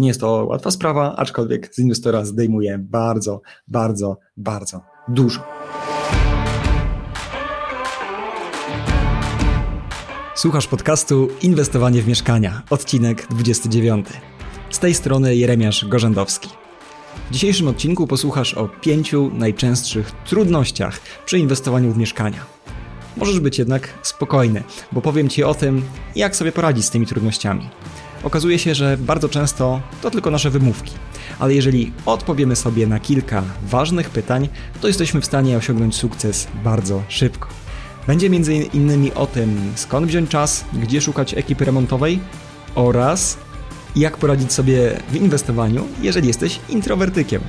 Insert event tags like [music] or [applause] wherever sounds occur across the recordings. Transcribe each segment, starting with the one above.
Nie jest to łatwa sprawa, aczkolwiek z inwestora zdejmuje bardzo, bardzo, bardzo dużo. Słuchasz podcastu Inwestowanie w mieszkania, odcinek 29. Z tej strony Jeremiasz Gorzędowski. W dzisiejszym odcinku posłuchasz o pięciu najczęstszych trudnościach przy inwestowaniu w mieszkania. Możesz być jednak spokojny, bo powiem Ci o tym, jak sobie poradzić z tymi trudnościami. Okazuje się, że bardzo często to tylko nasze wymówki, ale jeżeli odpowiemy sobie na kilka ważnych pytań, to jesteśmy w stanie osiągnąć sukces bardzo szybko. Będzie między innymi o tym, skąd wziąć czas, gdzie szukać ekipy remontowej oraz jak poradzić sobie w inwestowaniu, jeżeli jesteś introwertykiem.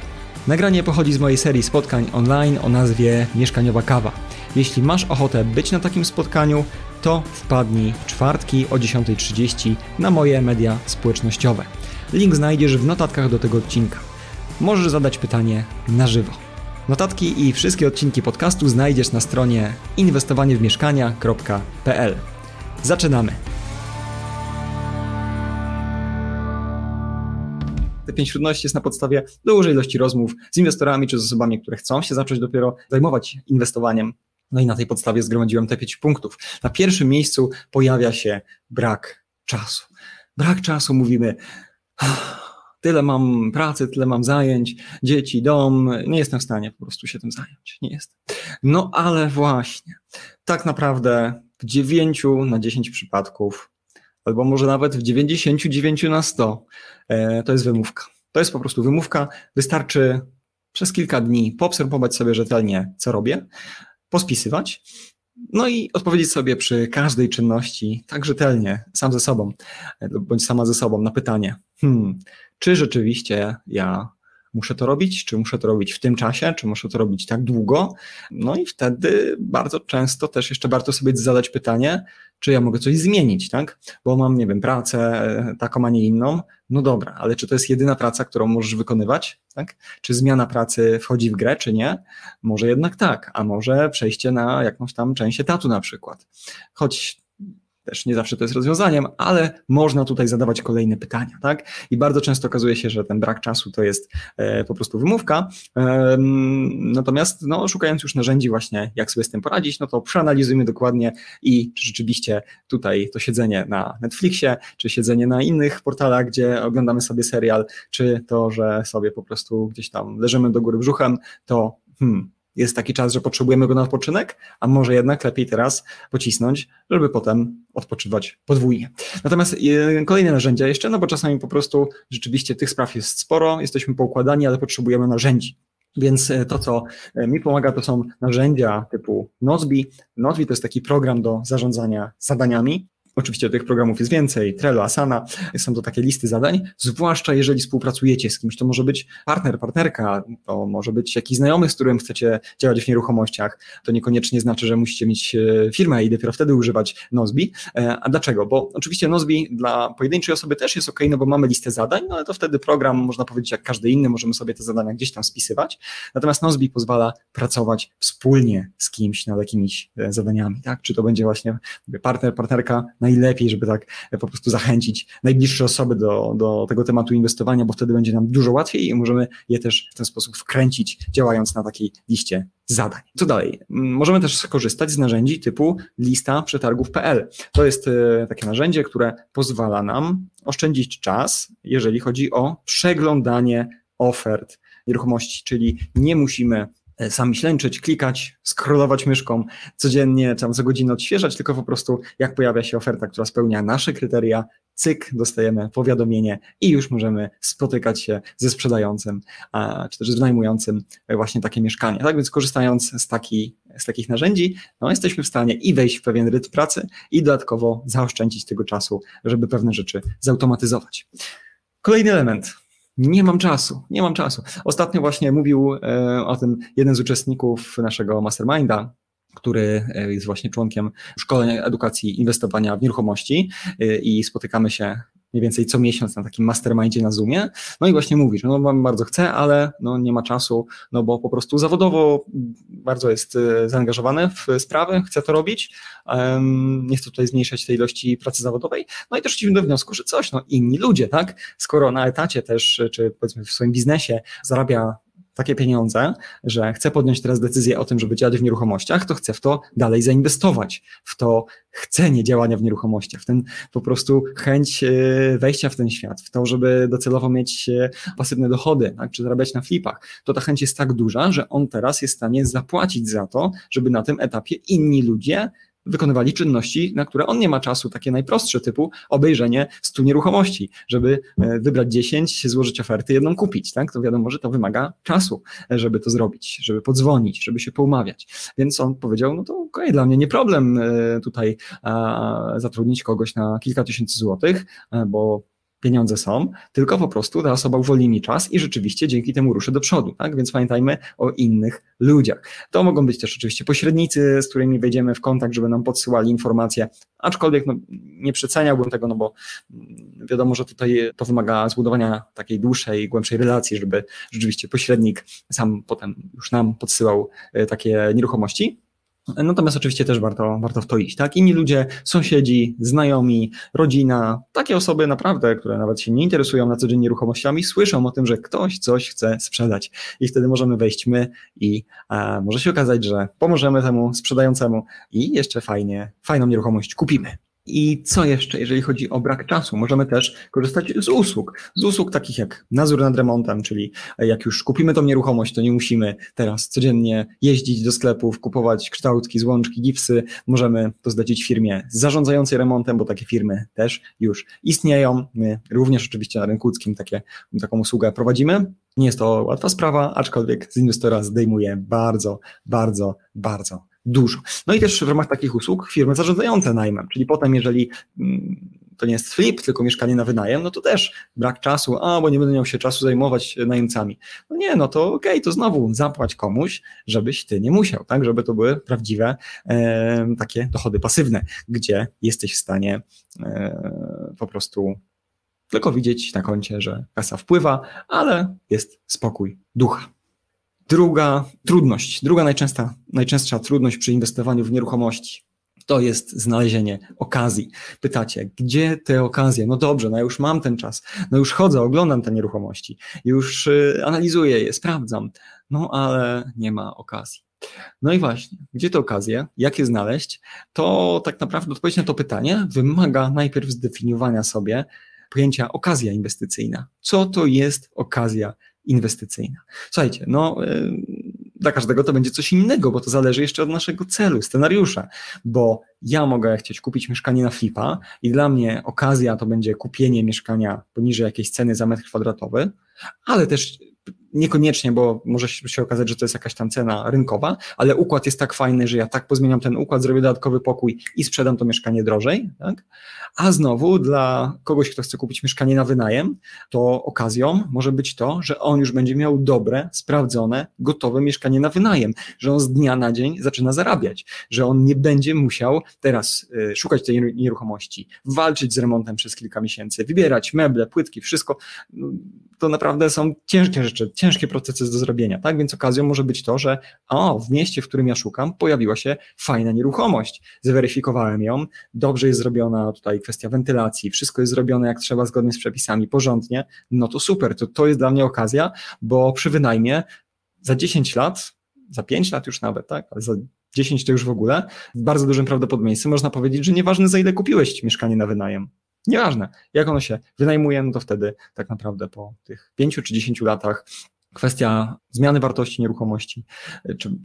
Nagranie pochodzi z mojej serii spotkań online o nazwie Mieszkaniowa Kawa. Jeśli masz ochotę być na takim spotkaniu, to wpadnij w czwartki o 10.30 na moje media społecznościowe. Link znajdziesz w notatkach do tego odcinka. Możesz zadać pytanie na żywo. Notatki i wszystkie odcinki podcastu znajdziesz na stronie inwestowaniewmieszkania.pl. Zaczynamy! Te pięć trudności jest na podstawie dużej ilości rozmów z inwestorami czy z osobami, które chcą się zacząć dopiero zajmować inwestowaniem. No i na tej podstawie zgromadziłem te pięć punktów. Na pierwszym miejscu pojawia się brak czasu. Brak czasu, mówimy, tyle mam pracy, tyle mam zajęć, dzieci, dom, nie jestem w stanie po prostu się tym zająć. Nie jestem. No ale właśnie, tak naprawdę w 9 na 10 przypadków, albo może nawet w 99 na 100, e, to jest wymówka. To jest po prostu wymówka. Wystarczy przez kilka dni poobserwować sobie rzetelnie, co robię, pospisywać, no i odpowiedzieć sobie przy każdej czynności tak rzetelnie, sam ze sobą, bądź sama ze sobą na pytanie, hmm, czy rzeczywiście ja muszę to robić, czy muszę to robić w tym czasie, czy muszę to robić tak długo. No i wtedy bardzo często też jeszcze warto sobie zadać pytanie, czy ja mogę coś zmienić, tak? Bo mam, nie wiem, pracę e, taką, a nie inną. No dobra, ale czy to jest jedyna praca, którą możesz wykonywać, tak? Czy zmiana pracy wchodzi w grę, czy nie? Może jednak tak, a może przejście na jakąś tam część etatu na przykład. Choć też nie zawsze to jest rozwiązaniem, ale można tutaj zadawać kolejne pytania, tak? I bardzo często okazuje się, że ten brak czasu to jest e, po prostu wymówka. Natomiast no, szukając już narzędzi właśnie, jak sobie z tym poradzić, no to przeanalizujmy dokładnie i czy rzeczywiście tutaj to siedzenie na Netflixie, czy siedzenie na innych portalach, gdzie oglądamy sobie serial, czy to, że sobie po prostu gdzieś tam leżymy do góry brzuchem, to hmm, jest taki czas, że potrzebujemy go na odpoczynek, a może jednak lepiej teraz pocisnąć, żeby potem odpoczywać podwójnie. Natomiast e, kolejne narzędzia jeszcze, no bo czasami po prostu rzeczywiście tych spraw jest sporo, jesteśmy poukładani, ale potrzebujemy narzędzi. Więc e, to, co e, mi pomaga, to są narzędzia typu Nozbi. Nozbi to jest taki program do zarządzania zadaniami. Oczywiście tych programów jest więcej, Trello, Asana, są to takie listy zadań, zwłaszcza jeżeli współpracujecie z kimś, to może być partner, partnerka, to może być jakiś znajomy, z którym chcecie działać w nieruchomościach, to niekoniecznie znaczy, że musicie mieć e, firmę i dopiero wtedy używać Nozbi. E, a dlaczego? Bo oczywiście Nozbi dla pojedynczej osoby też jest ok, no bo mamy listę zadań, no ale to wtedy program, można powiedzieć, jak każdy inny, możemy sobie te zadania gdzieś tam spisywać, natomiast Nozbi pozwala pracować wspólnie z kimś nad jakimiś e, zadaniami, tak? Czy to będzie właśnie partner, partnerka, najlepiej, żeby tak po prostu zachęcić najbliższe osoby do, do tego tematu inwestowania, bo wtedy będzie nam dużo łatwiej i możemy je też w ten sposób wkręcić, działając na takiej liście zadań. Co dalej? Możemy też skorzystać z narzędzi typu lista przetargów.pl. To jest e, takie narzędzie, które pozwala nam oszczędzić czas, jeżeli chodzi o przeglądanie ofert nieruchomości, czyli nie musimy sami ślęczyć, klikać, scrollować myszką codziennie, tam za godzinę odświeżać, tylko po prostu jak pojawia się oferta, która spełnia nasze kryteria, cyk, dostajemy powiadomienie i już możemy spotykać się ze sprzedającym, czy też z wynajmującym właśnie takie mieszkanie. Tak więc korzystając z, taki, z takich narzędzi, no, jesteśmy w stanie i wejść w pewien rytm pracy i dodatkowo zaoszczędzić tego czasu, żeby pewne rzeczy zautomatyzować. Kolejny element, nie mam czasu, nie mam czasu. Ostatnio właśnie mówił e, o tym jeden z uczestników naszego masterminda, który e, jest właśnie członkiem szkolenia edukacji inwestowania w nieruchomości e, i spotykamy się mniej więcej co miesiąc na takim mastermindzie na Zoomie, no i właśnie mówisz, no bardzo chcę, ale no nie ma czasu, no bo po prostu zawodowo bardzo jest e, zaangażowany w sprawy, chce to robić, nie chcę tutaj zmniejszać tej ilości pracy zawodowej, no i doszliśmy do wniosku, że coś, no inni ludzie, tak, skoro na etacie też, czy powiedzmy w swoim biznesie zarabia takie pieniądze, że chce podjąć teraz decyzję o tym, żeby działać w nieruchomościach, to chce w to dalej zainwestować, w to chcenie działania w nieruchomościach, w ten po prostu chęć e, wejścia w ten świat, w to, żeby docelowo mieć e, pasywne dochody, tak, czy zarabiać na flipach, to ta chęć jest tak duża, że on teraz jest w stanie zapłacić za to, żeby na tym etapie inni ludzie wykonywali czynności, na które on nie ma czasu, takie najprostsze typu obejrzenie stu nieruchomości, żeby e, wybrać 10, złożyć oferty, jedną kupić, tak? To wiadomo, że to wymaga czasu, e, żeby to zrobić, żeby podzwonić, żeby się poumawiać. Więc on powiedział, no to okej, okay, dla mnie nie problem e, tutaj zatrudnić kogoś na kilka tysięcy złotych, bo pieniądze są, tylko po prostu ta osoba uwolni mi czas i rzeczywiście dzięki temu ruszę do przodu, tak? Więc pamiętajmy o innych ludziach. To mogą być też oczywiście pośrednicy, z którymi wejdziemy w kontakt, żeby nam podsyłali informacje, aczkolwiek no, nie przeceniałbym tego, no bo mm, wiadomo, że tutaj to wymaga zbudowania takiej dłuższej, głębszej relacji, żeby rzeczywiście pośrednik sam potem już nam podsyłał e, takie nieruchomości. Natomiast oczywiście też warto, warto w to iść, tak? Inni ludzie, sąsiedzi, znajomi, rodzina, takie osoby naprawdę, które nawet się nie interesują na co dzień nieruchomościami, słyszą o tym, że ktoś coś chce sprzedać i wtedy możemy wejść my i e, może się okazać, że pomożemy temu sprzedającemu i jeszcze fajnie, fajną nieruchomość kupimy. I co jeszcze, jeżeli chodzi o brak czasu? Możemy też korzystać z usług. Z usług takich jak nadzór nad remontem, czyli jak już kupimy tą nieruchomość, to nie musimy teraz codziennie jeździć do sklepów, kupować kształtki, złączki, gipsy. Możemy to zlecić firmie zarządzającej remontem, bo takie firmy też już istnieją. My również oczywiście na rynku łódzkim takie, taką usługę prowadzimy. Nie jest to łatwa sprawa, aczkolwiek z inwestora zdejmuje bardzo, bardzo, bardzo dużo. No i też w ramach takich usług firmy zarządzające najmem, czyli potem, jeżeli mm, to nie jest flip, tylko mieszkanie na wynajem, no to też brak czasu, a bo nie będę miał się czasu zajmować najemcami. No nie, no to okej, okay, to znowu zapłać komuś, żebyś ty nie musiał, tak, żeby to były prawdziwe e, takie dochody pasywne, gdzie jesteś w stanie e, po prostu tylko widzieć na koncie, że kasa wpływa, ale jest spokój ducha. Druga trudność, druga najczęstsza, najczęstsza trudność przy inwestowaniu w nieruchomości to jest znalezienie okazji. Pytacie, gdzie te okazje? No dobrze, no już mam ten czas, no już chodzę, oglądam te nieruchomości, już y, analizuję je, sprawdzam, no ale nie ma okazji. No i właśnie, gdzie te okazje, jak je znaleźć, to tak naprawdę odpowiedź na to pytanie wymaga najpierw zdefiniowania sobie pojęcia okazja inwestycyjna. Co to jest okazja inwestycyjna. Słuchajcie, no y, dla każdego to będzie coś innego, bo to zależy jeszcze od naszego celu, scenariusza, bo ja mogę chcieć kupić mieszkanie na flipa i dla mnie okazja to będzie kupienie mieszkania poniżej jakiejś ceny za metr kwadratowy, ale też Niekoniecznie, bo może się okazać, że to jest jakaś tam cena rynkowa, ale układ jest tak fajny, że ja tak pozmieniam ten układ, zrobię dodatkowy pokój i sprzedam to mieszkanie drożej. Tak? A znowu dla kogoś, kto chce kupić mieszkanie na wynajem, to okazją może być to, że on już będzie miał dobre, sprawdzone, gotowe mieszkanie na wynajem, że on z dnia na dzień zaczyna zarabiać, że on nie będzie musiał teraz y, szukać tej nieruchomości, walczyć z remontem przez kilka miesięcy, wybierać meble, płytki, wszystko. No, to naprawdę są ciężkie rzeczy, ciężkie procesy do zrobienia, tak? Więc okazją może być to, że o, w mieście, w którym ja szukam, pojawiła się fajna nieruchomość. Zweryfikowałem ją, dobrze jest zrobiona tutaj kwestia wentylacji, wszystko jest zrobione jak trzeba, zgodnie z przepisami, porządnie, no to super, to, to jest dla mnie okazja, bo przy wynajmie za 10 lat, za 5 lat już nawet, tak? Ale za 10 to już w ogóle, w bardzo dużym prawdopodobieństwie można powiedzieć, że nieważne za ile kupiłeś mieszkanie na wynajem, Nieważne, jak ono się wynajmuje, no to wtedy tak naprawdę po tych pięciu czy dziesięciu latach kwestia zmiany wartości nieruchomości.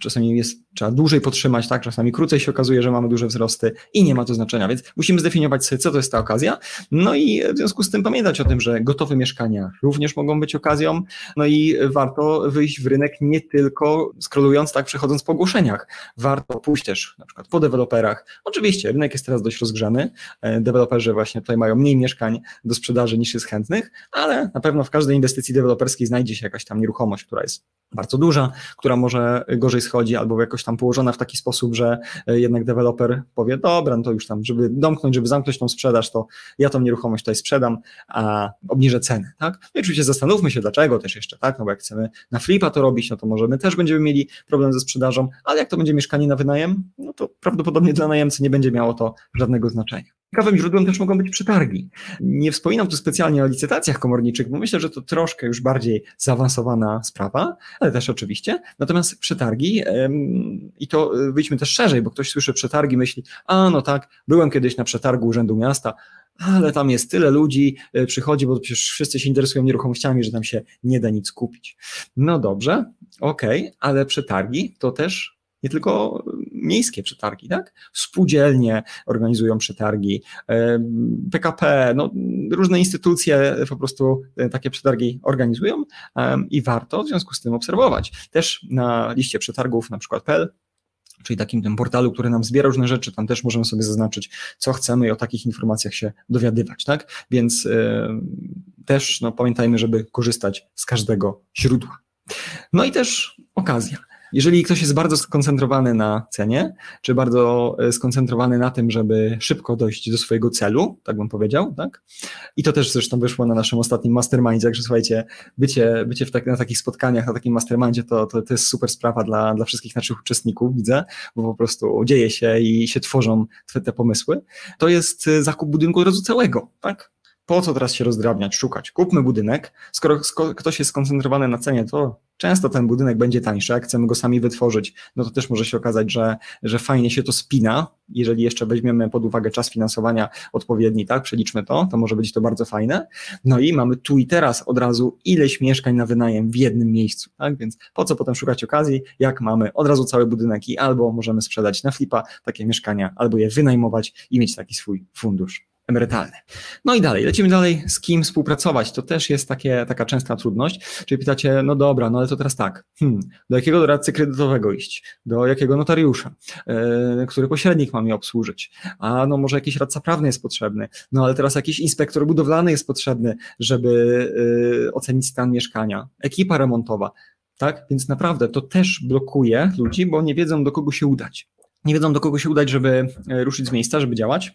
Czasami jest, trzeba dłużej podtrzymać, tak? Czasami krócej się okazuje, że mamy duże wzrosty i nie ma to znaczenia, więc musimy zdefiniować sobie, co to jest ta okazja. No i w związku z tym pamiętać o tym, że gotowe mieszkania również mogą być okazją. No i warto wyjść w rynek nie tylko skrolując, tak, przechodząc po ogłoszeniach. Warto pójść też na przykład po deweloperach. Oczywiście rynek jest teraz dość rozgrzany. E, deweloperzy właśnie tutaj mają mniej mieszkań do sprzedaży niż jest chętnych, ale na pewno w każdej inwestycji deweloperskiej znajdzie się jakaś tam nieruchomość nieruchomość, która jest bardzo duża, która może gorzej schodzi, albo jakoś tam położona w taki sposób, że e, jednak deweloper powie, dobra, no to już tam, żeby domknąć, żeby zamknąć tą sprzedaż, to ja tą nieruchomość tutaj sprzedam, a obniżę ceny, tak? No i oczywiście zastanówmy się, dlaczego też jeszcze, tak? No bo jak chcemy na flipa to robić, no to może my też będziemy mieli problem ze sprzedażą, ale jak to będzie mieszkanie na wynajem, no to prawdopodobnie dla najemcy nie będzie miało to żadnego znaczenia. Ciekawym źródłem też mogą być przetargi. Nie wspominam tu specjalnie o licytacjach komorniczych, bo myślę, że to troszkę już bardziej zaawansowana sprawa, ale też oczywiście. Natomiast przetargi, i to y, wyjdźmy też szerzej, bo ktoś słyszy przetargi, myśli, a no tak, byłem kiedyś na przetargu Urzędu Miasta, ale tam jest tyle ludzi, y, przychodzi, bo przecież wszyscy się interesują nieruchomościami, że tam się nie da nic kupić. No dobrze, okej, okay, ale przetargi to też nie tylko miejskie przetargi, tak? Spółdzielnie organizują przetargi, PKP, no, różne instytucje po prostu e, takie przetargi organizują i warto w związku z tym obserwować. Też na liście przetargów na przykład PEL czyli takim tym portalu, który nam zbiera różne rzeczy, tam też możemy sobie zaznaczyć, co chcemy i o takich informacjach się dowiadywać, tak? Więc yy, też no, pamiętajmy, żeby korzystać z każdego źródła. No i też okazja. Jeżeli ktoś jest bardzo skoncentrowany na cenie, czy bardzo e, skoncentrowany na tym, żeby szybko dojść do swojego celu, tak bym powiedział, tak? I to też zresztą wyszło na naszym ostatnim mastermindzie, także słuchajcie, bycie, bycie w tak, na takich spotkaniach, na takim mastermindzie to, to, to jest super sprawa dla, dla wszystkich naszych uczestników, widzę, bo po prostu dzieje się i się tworzą te, pomysły. To jest e, zakup budynku od razu całego, tak? Po co teraz się rozdrabniać, szukać? Kupmy budynek. Skoro ktoś jest skoncentrowany na cenie, to często ten budynek będzie tańszy. Jak chcemy go sami wytworzyć, no to też może się okazać, że, że fajnie się to spina. Jeżeli jeszcze weźmiemy pod uwagę czas finansowania odpowiedni, tak, przeliczmy to, to może być to bardzo fajne. No i mamy tu i teraz od razu ileś mieszkań na wynajem w jednym miejscu, tak? Więc po co potem szukać okazji, jak mamy od razu cały budynek i albo możemy sprzedać na flipa takie mieszkania, albo je wynajmować i mieć taki swój fundusz emerytalny. No i dalej, lecimy dalej, z kim współpracować. To też jest takie, taka częsta trudność. Czyli pytacie, no dobra, no ale to teraz tak, hmm, do jakiego doradcy kredytowego iść? Do jakiego notariusza? Yy, który pośrednik ma mnie obsłużyć? A no może jakiś radca prawny jest potrzebny? No ale teraz jakiś inspektor budowlany jest potrzebny, żeby yy, ocenić stan mieszkania. Ekipa remontowa. Tak? Więc naprawdę to też blokuje ludzi, bo nie wiedzą do kogo się udać. Nie wiedzą do kogo się udać, żeby e, ruszyć z miejsca, żeby działać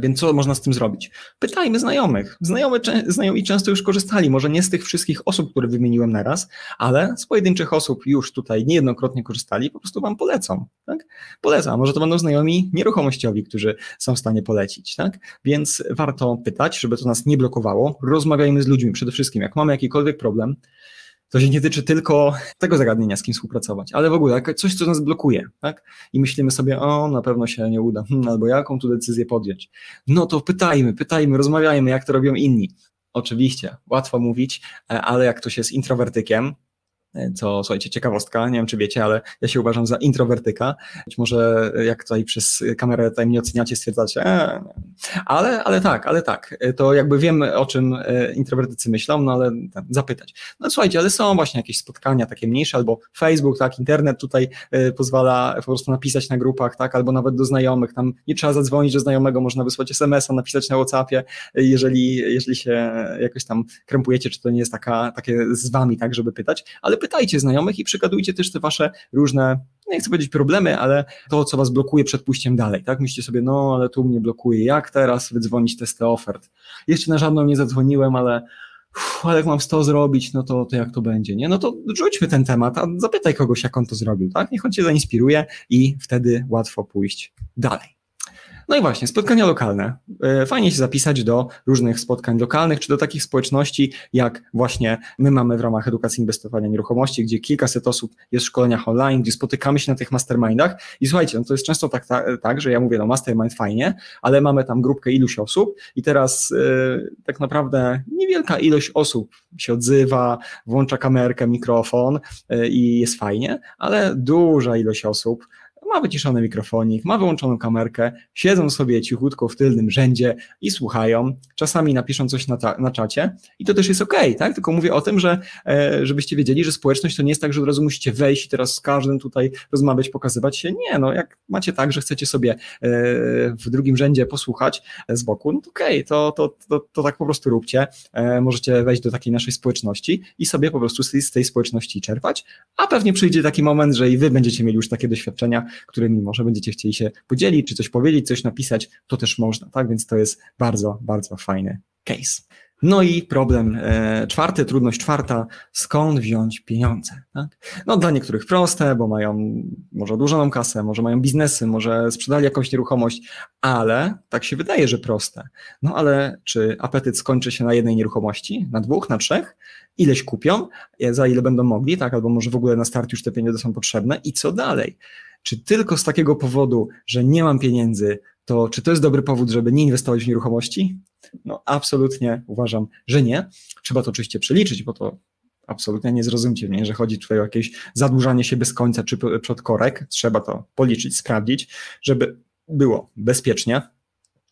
więc co można z tym zrobić? Pytajmy znajomych. Znajomy, znajomi często już korzystali, może nie z tych wszystkich osób, które wymieniłem naraz, ale z pojedynczych osób już tutaj niejednokrotnie korzystali, po prostu wam polecą. Tak? Polecam, może to będą znajomi nieruchomościowi, którzy są w stanie polecić. Tak? Więc warto pytać, żeby to nas nie blokowało. Rozmawiajmy z ludźmi przede wszystkim. Jak mamy jakikolwiek problem, to się nie tyczy tylko tego zagadnienia, z kim współpracować, ale w ogóle coś, co nas blokuje, tak? I myślimy sobie, o, na pewno się nie uda, [laughs] albo jaką tu decyzję podjąć. No to pytajmy, pytajmy, rozmawiajmy, jak to robią inni. Oczywiście, łatwo mówić, e, ale jak ktoś jest introwertykiem, co, słuchajcie, ciekawostka, nie wiem czy wiecie, ale ja się uważam za introwertyka. Być może jak tutaj przez kamerę tutaj mnie oceniacie, stwierdzacie, e, ale, ale tak, ale tak, to jakby wiem o czym e, introwertycy myślą, no ale tam, zapytać. No słuchajcie, ale są właśnie jakieś spotkania takie mniejsze, albo Facebook, tak, internet tutaj e, pozwala po prostu napisać na grupach, tak, albo nawet do znajomych, tam nie trzeba zadzwonić do znajomego, można wysłać SMS-a, napisać na Whatsappie, jeżeli, jeżeli się jakoś tam krępujecie, czy to nie jest taka, takie z wami, tak, żeby pytać, ale pytajcie znajomych i przykładujcie też te wasze różne, nie chcę powiedzieć problemy, ale to, co was blokuje przed pójściem dalej, tak? Myślicie sobie, no ale tu mnie blokuje, jak teraz wydzwonić testy ofert? Jeszcze na żadną nie zadzwoniłem, ale Uf, ale jak mam 100 zrobić, no to, to jak to będzie, nie? No to rzućmy ten temat, a zapytaj kogoś, jak on to zrobił, tak? Niech on cię zainspiruje i wtedy łatwo pójść dalej. No i właśnie, spotkania lokalne. E, fajnie się zapisać do różnych spotkań lokalnych, czy do takich społeczności, jak właśnie my mamy w ramach edukacji inwestowania nieruchomości, gdzie kilkaset osób jest w szkoleniach online, gdzie spotykamy się na tych mastermindach. I słuchajcie, no to jest często tak, tak, tak że ja mówię, no mastermind fajnie, ale mamy tam grupkę iluś osób i teraz yy, tak naprawdę niewielka ilość osób się odzywa, włącza kamerkę, mikrofon yy, i jest fajnie, ale duża ilość osób ma wyciszony mikrofonik, ma wyłączoną kamerkę, siedzą sobie cichutko w tylnym rzędzie i słuchają, czasami napiszą coś na, ta, na czacie i to też jest ok, tak? Tylko mówię o tym, że e, żebyście wiedzieli, że społeczność to nie jest tak, że od razu musicie wejść i teraz z każdym tutaj rozmawiać, pokazywać się. Nie, no jak macie tak, że chcecie sobie e, w drugim rzędzie posłuchać z boku, no to okej, okay, to, to, to, to, tak po prostu róbcie. E, możecie wejść do takiej naszej społeczności i sobie po prostu z tej, z tej społeczności czerpać, a pewnie przyjdzie taki moment, że i wy będziecie mieli już takie doświadczenia, którymi może będziecie chcieli się podzielić, czy coś powiedzieć, coś napisać, to też można, tak? Więc to jest bardzo, bardzo fajny case. No i problem e, czwarty, trudność czwarta, skąd wziąć pieniądze? Tak? No dla niektórych proste, bo mają może odłożoną kasę, może mają biznesy, może sprzedali jakąś nieruchomość, ale tak się wydaje, że proste. No ale czy apetyt skończy się na jednej nieruchomości, na dwóch, na trzech? Ileś kupią, za ile będą mogli, tak? Albo może w ogóle na start już te pieniądze są potrzebne i co dalej? Czy tylko z takiego powodu, że nie mam pieniędzy, to czy to jest dobry powód, żeby nie inwestować w nieruchomości? No, absolutnie uważam, że nie. Trzeba to oczywiście przeliczyć, bo to absolutnie nie zrozumcie mnie, że chodzi tutaj o jakieś zadłużanie się bez końca czy przed korek. Trzeba to policzyć, sprawdzić, żeby było bezpiecznie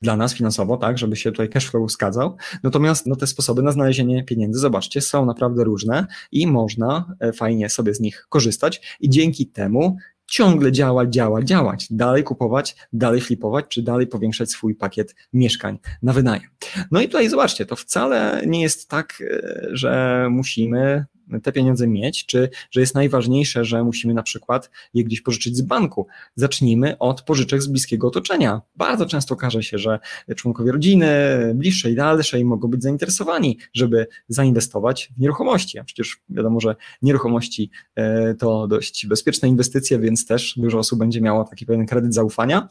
dla nas finansowo, tak, żeby się tutaj cashflow zgadzał. Natomiast no, te sposoby na znalezienie pieniędzy, zobaczcie, są naprawdę różne i można e, fajnie sobie z nich korzystać i dzięki temu ciągle działać, działać, działać, dalej kupować, dalej flipować, czy dalej powiększać swój pakiet mieszkań na wynajem. No i tutaj zobaczcie, to wcale nie jest tak, e, że musimy te pieniądze mieć, czy że jest najważniejsze, że musimy na przykład je gdzieś pożyczyć z banku. Zacznijmy od pożyczek z bliskiego otoczenia. Bardzo często okaże się, że członkowie rodziny, bliższej, dalszej mogą być zainteresowani, żeby zainwestować w nieruchomości. A przecież wiadomo, że nieruchomości e, to dość bezpieczne inwestycje, więc też dużo osób będzie miało taki pewien kredyt zaufania.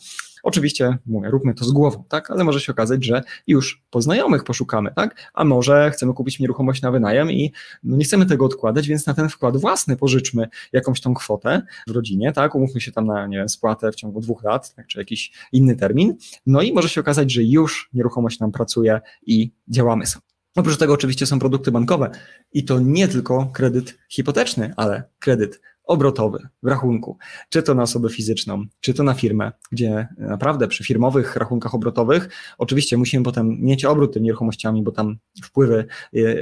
Oczywiście, mówię, róbmy to z głową, tak, ale może się okazać, że już po znajomych poszukamy, tak, a może chcemy kupić nieruchomość na wynajem i no nie chcemy tego odkładać, więc na ten wkład własny pożyczmy jakąś tą kwotę w rodzinie, tak, umówmy się tam na, nie wiem, spłatę w ciągu dwóch lat, tak, czy jakiś inny termin, no i może się okazać, że już nieruchomość nam pracuje i działamy sobie. Oprócz tego oczywiście są produkty bankowe i to nie tylko kredyt hipoteczny, ale kredyt obrotowy w rachunku, czy to na osobę fizyczną, czy to na firmę, gdzie naprawdę przy firmowych rachunkach obrotowych oczywiście musimy potem mieć obrót tymi nieruchomościami, bo tam wpływy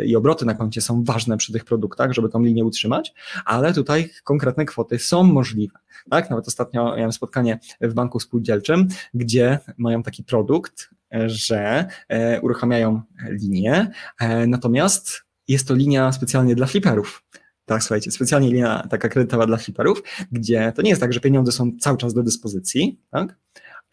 i obroty na koncie są ważne przy tych produktach, żeby tą linię utrzymać, ale tutaj konkretne kwoty są możliwe. Tak? Nawet ostatnio miałem spotkanie w banku spółdzielczym, gdzie mają taki produkt, że e, uruchamiają linię, e, natomiast jest to linia specjalnie dla fliperów. Tak, słuchajcie, specjalnie linia taka kredytowa dla fliperów, gdzie to nie jest tak, że pieniądze są cały czas do dyspozycji, tak?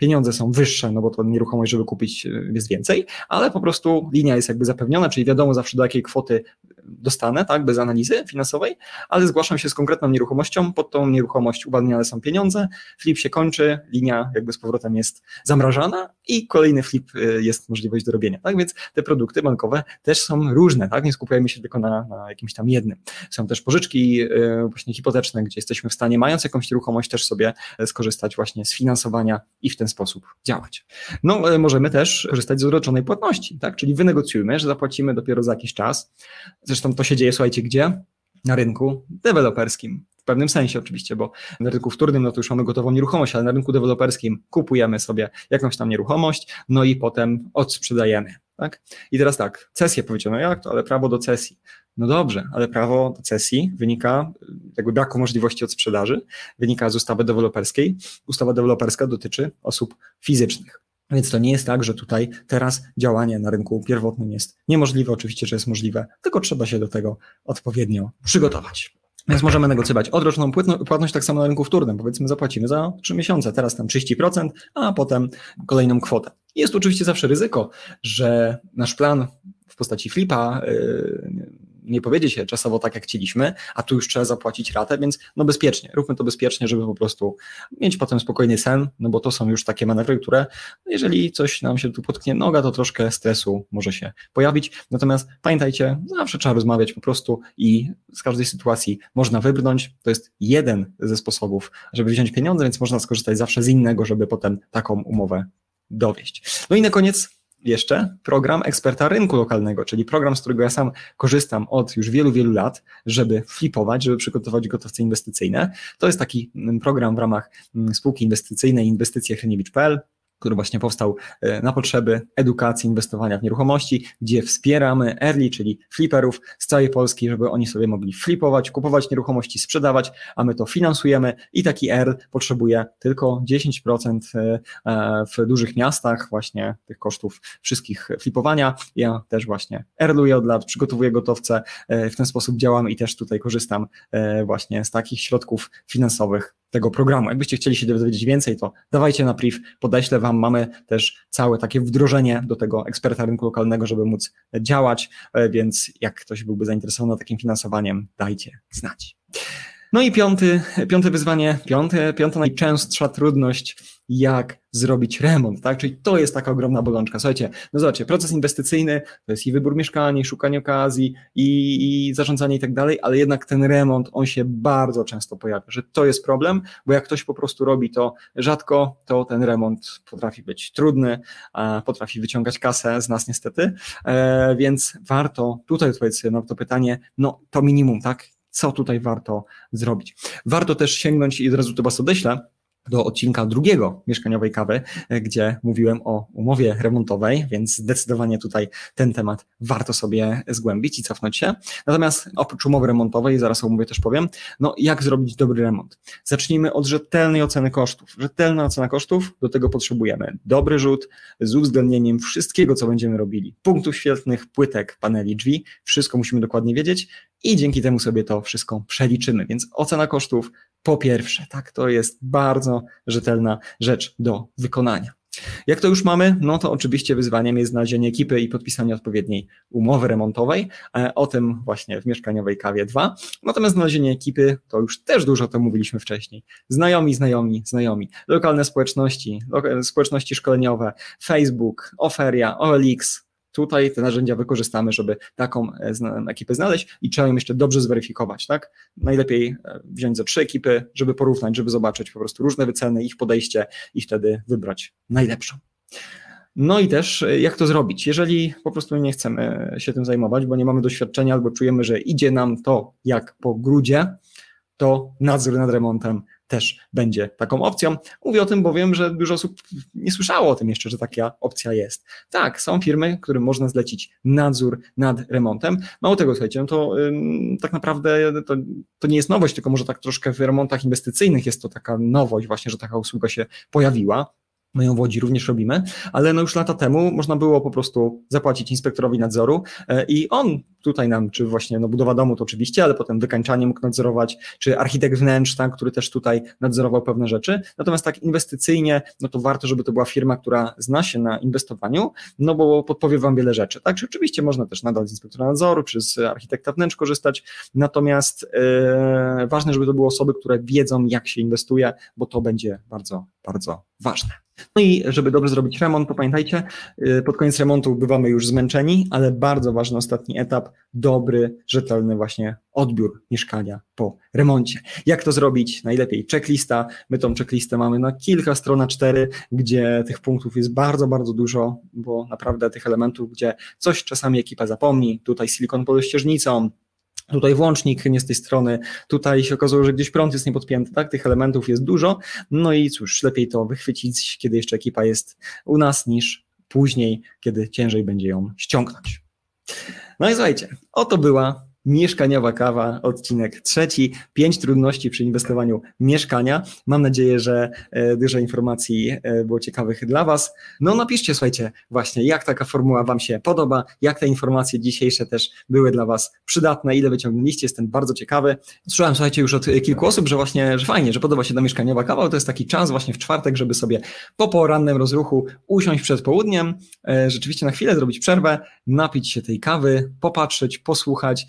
Pieniądze są wyższe, no bo to nieruchomość, żeby kupić e, jest więcej, ale po prostu linia jest jakby zapewniona, czyli wiadomo zawsze do jakiej kwoty dostanę, tak, bez analizy finansowej, ale zgłaszam się z konkretną nieruchomością, pod tą nieruchomość uwalniane są pieniądze, flip się kończy, linia jakby z powrotem jest zamrażana i kolejny flip e, jest możliwość do robienia, tak, więc te produkty bankowe też są różne, tak, nie skupiajmy się tylko na, na jakimś tam jednym. Są też pożyczki yy, właśnie hipoteczne, gdzie jesteśmy w stanie, mając jakąś nieruchomość, też sobie skorzystać właśnie z finansowania i w ten sposób działać. No, możemy też korzystać z odroczonej płatności, tak? Czyli wynegocjujmy, że zapłacimy dopiero za jakiś czas. Zresztą to się dzieje, słuchajcie, gdzie? Na rynku deweloperskim. W pewnym sensie oczywiście, bo na rynku wtórnym no to już mamy gotową nieruchomość, ale na rynku deweloperskim kupujemy sobie jakąś tam nieruchomość, no i potem odsprzedajemy. Tak? I teraz tak, cesję powiedziano, jak to, ale prawo do cesji. No dobrze, ale prawo do cesji wynika, jakby braku możliwości odsprzedaży, wynika z ustawy deweloperskiej. Ustawa deweloperska dotyczy osób fizycznych. Więc to nie jest tak, że tutaj teraz działanie na rynku pierwotnym jest niemożliwe. Oczywiście, że jest możliwe, tylko trzeba się do tego odpowiednio przygotować. Więc możemy negocjować odroczną płatność tak samo na rynku wtórnym. Powiedzmy, zapłacimy za 3 miesiące, teraz tam 30%, a potem kolejną kwotę. Jest oczywiście zawsze ryzyko, że nasz plan w postaci flipa yy, nie powiedzie się czasowo tak, jak chcieliśmy, a tu już trzeba zapłacić ratę, więc no bezpiecznie, róbmy to bezpiecznie, żeby po prostu mieć potem spokojny sen, no bo to są już takie manewry, które no jeżeli coś nam się tu potknie noga, to troszkę stresu może się pojawić. Natomiast pamiętajcie, zawsze trzeba rozmawiać po prostu i z każdej sytuacji można wybrnąć. To jest jeden ze sposobów, żeby wziąć pieniądze, więc można skorzystać zawsze z innego, żeby potem taką umowę dowieść. No i na koniec jeszcze program eksperta rynku lokalnego, czyli program, z którego ja sam korzystam od już wielu, wielu lat, żeby flipować, żeby przygotować gotowce inwestycyjne. To jest taki mm, program w ramach mm, spółki inwestycyjnej Inwestycje który właśnie powstał e, na potrzeby edukacji, inwestowania w nieruchomości, gdzie wspieramy early, czyli flipperów z całej Polski, żeby oni sobie mogli flipować, kupować nieruchomości, sprzedawać, a my to finansujemy i taki ERL potrzebuje tylko 10% e, e, w dużych miastach właśnie tych kosztów wszystkich flipowania. Ja też właśnie erluję od lat, przygotowuję gotowce, w ten sposób działam i też tutaj korzystam właśnie z takich środków finansowych tego programu. Jakbyście chcieli się dowiedzieć więcej, to dawajcie na priv, podeślę Wam. Mamy też całe takie wdrożenie do tego eksperta rynku lokalnego, żeby móc działać, e, więc jak ktoś byłby zainteresowany takim finansowaniem, dajcie znać. No i piąty, piąte wyzwanie, piąte, piąta najczęstsza trudność, jak zrobić remont, tak? Czyli to jest taka ogromna bolączka. Słuchajcie, no zobaczcie, proces inwestycyjny to jest i wybór mieszkania, i szukanie okazji, i, i zarządzanie i tak dalej, ale jednak ten remont, on się bardzo często pojawia, że to jest problem, bo jak ktoś po prostu robi to rzadko, to ten remont potrafi być trudny, potrafi wyciągać kasę z nas niestety, e, więc warto tutaj odpowiedzieć sobie na to pytanie, no to minimum, tak? Co tutaj warto zrobić. Warto też sięgnąć i od razu to Was odeślę, do odcinka drugiego mieszkaniowej kawy, gdzie mówiłem o umowie remontowej, więc zdecydowanie tutaj ten temat warto sobie zgłębić i cofnąć się. Natomiast oprócz umowy remontowej, zaraz o umowie też powiem, no jak zrobić dobry remont. Zacznijmy od rzetelnej oceny kosztów. Rzetelna ocena kosztów, do tego potrzebujemy dobry rzut z uwzględnieniem wszystkiego, co będziemy robili. Punktów świetlnych, płytek, paneli, drzwi, wszystko musimy dokładnie wiedzieć i dzięki temu sobie to wszystko przeliczymy. Więc ocena kosztów po pierwsze, tak, to jest bardzo rzetelna rzecz do wykonania. Jak to już mamy, no to oczywiście wyzwaniem jest znalezienie ekipy i podpisanie odpowiedniej umowy remontowej. E, o tym właśnie w mieszkaniowej kawie 2. Natomiast znalezienie ekipy to już też dużo o tym mówiliśmy wcześniej. Znajomi, znajomi, znajomi. Lokalne społeczności, społeczności szkoleniowe, Facebook, Oferia, OLX, Tutaj te narzędzia wykorzystamy, żeby taką e, ekipę znaleźć i trzeba ją jeszcze dobrze zweryfikować, tak? Najlepiej e, wziąć za trzy ekipy, żeby porównać, żeby zobaczyć po prostu różne wyceny, ich podejście i wtedy wybrać najlepszą. No i też e, jak to zrobić? Jeżeli po prostu nie chcemy się tym zajmować, bo nie mamy doświadczenia albo czujemy, że idzie nam to jak po grudzie, to nadzór nad remontem też będzie taką opcją. Mówię o tym, bo wiem, że dużo osób nie słyszało o tym jeszcze, że taka opcja jest. Tak, są firmy, którym można zlecić nadzór nad remontem. Mało tego, słuchajcie, no to ym, tak naprawdę to, to nie jest nowość, tylko może tak troszkę w remontach inwestycyjnych jest to taka nowość właśnie, że taka usługa się pojawiła. My ją w Łodzi również robimy, ale no już lata temu można było po prostu zapłacić inspektorowi nadzoru e, i on tutaj nam, czy właśnie no, budowa domu to oczywiście, ale potem wykańczanie mógł nadzorować, czy architekt wnętrz, tak, który też tutaj nadzorował pewne rzeczy. Natomiast tak inwestycyjnie, no to warto, żeby to była firma, która zna się na inwestowaniu, no bo podpowie Wam wiele rzeczy. Tak, czy oczywiście można też nadal z inspektora nadzoru, czy z architekta wnętrz korzystać, natomiast yy, ważne, żeby to były osoby, które wiedzą, jak się inwestuje, bo to będzie bardzo, bardzo ważne. No i żeby dobrze zrobić remont, to pamiętajcie, yy, pod koniec remontu bywamy już zmęczeni, ale bardzo ważny ostatni etap, dobry, rzetelny właśnie odbiór mieszkania po remoncie. Jak to zrobić? Najlepiej checklista. My tą checklistę mamy na kilka stron, cztery, gdzie tych punktów jest bardzo, bardzo dużo, bo naprawdę tych elementów, gdzie coś czasami ekipa zapomni, tutaj silikon pod ścieżnicą, Tutaj włącznik nie z tej strony, tutaj się okazało, że gdzieś prąd jest niepodpięty, tak? Tych elementów jest dużo. No i cóż, lepiej to wychwycić, kiedy jeszcze ekipa jest u nas, niż później, kiedy ciężej będzie ją ściągnąć. No i słuchajcie, oto była Mieszkaniowa kawa, odcinek trzeci. Pięć trudności przy inwestowaniu mieszkania. Mam nadzieję, że e, dużo informacji e, było ciekawych dla Was. No napiszcie, słuchajcie, właśnie jak taka formuła Wam się podoba, jak te informacje dzisiejsze też były dla Was przydatne, ile wyciągnęliście, jestem bardzo ciekawy. Słyszałem, słuchajcie, już od kilku osób, że właśnie, że fajnie, że podoba się ta mieszkaniowa kawa, to jest taki czas właśnie w czwartek, żeby sobie po porannym rozruchu usiąść przed południem, e, rzeczywiście na chwilę zrobić przerwę, napić się tej kawy, popatrzeć, posłuchać,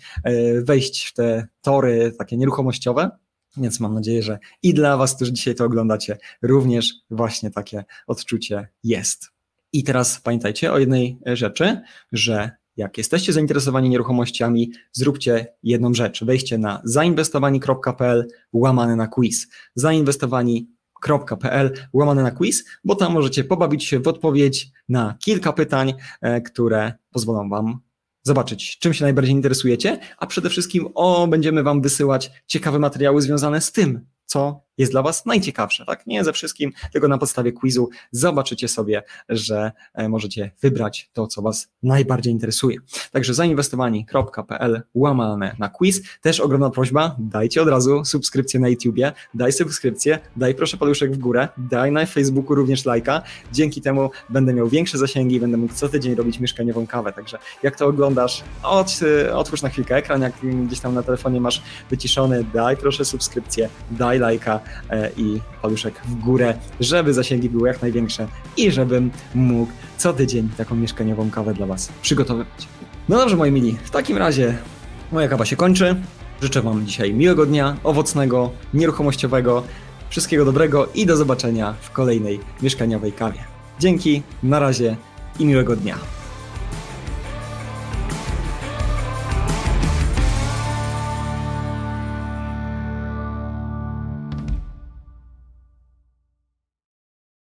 wejść w te tory takie nieruchomościowe. Więc mam nadzieję, że i dla Was, którzy dzisiaj to oglądacie, również właśnie takie odczucie jest. I teraz pamiętajcie o jednej rzeczy, że jak jesteście zainteresowani nieruchomościami, zróbcie jedną rzecz. Wejdźcie na zainwestowani.pl łamane na quiz. Zainwestowani www.paluszek.pl łamane na quiz, bo tam możecie pobawić się w odpowiedź na kilka pytań, e, które pozwolą Wam zobaczyć, czym się najbardziej interesujecie, a przede wszystkim o, będziemy Wam wysyłać ciekawe materiały związane z tym, co jest dla Was najciekawsze, tak? Nie ze wszystkim, tylko na podstawie quizu zobaczycie sobie, że e, możecie wybrać to, co Was najbardziej interesuje. Także zainwestowani.pl łamane na quiz. Też ogromna prośba, dajcie od razu subskrypcję na YouTubie, daj subskrypcję, daj proszę paluszek w górę, daj na Facebooku również lajka. Dzięki temu będę miał większe zasięgi i będę mógł co tydzień robić mieszkaniową kawę. Także jak to oglądasz, od, otwórz na chwilkę ekran, jak gdzieś tam na telefonie masz wyciszony, daj proszę subskrypcję, daj lajka e, i paluszek w górę, żeby zasięgi były jak największe i żebym mógł co tydzień taką mieszkaniową kawę dla Was przygotowywać. No dobrze, moi mili, w takim razie moja kawa się kończy. Życzę Wam dzisiaj miłego dnia, owocnego, nieruchomościowego, wszystkiego dobrego i do zobaczenia w kolejnej mieszkaniowej kawie. Dzięki, na razie i miłego dnia.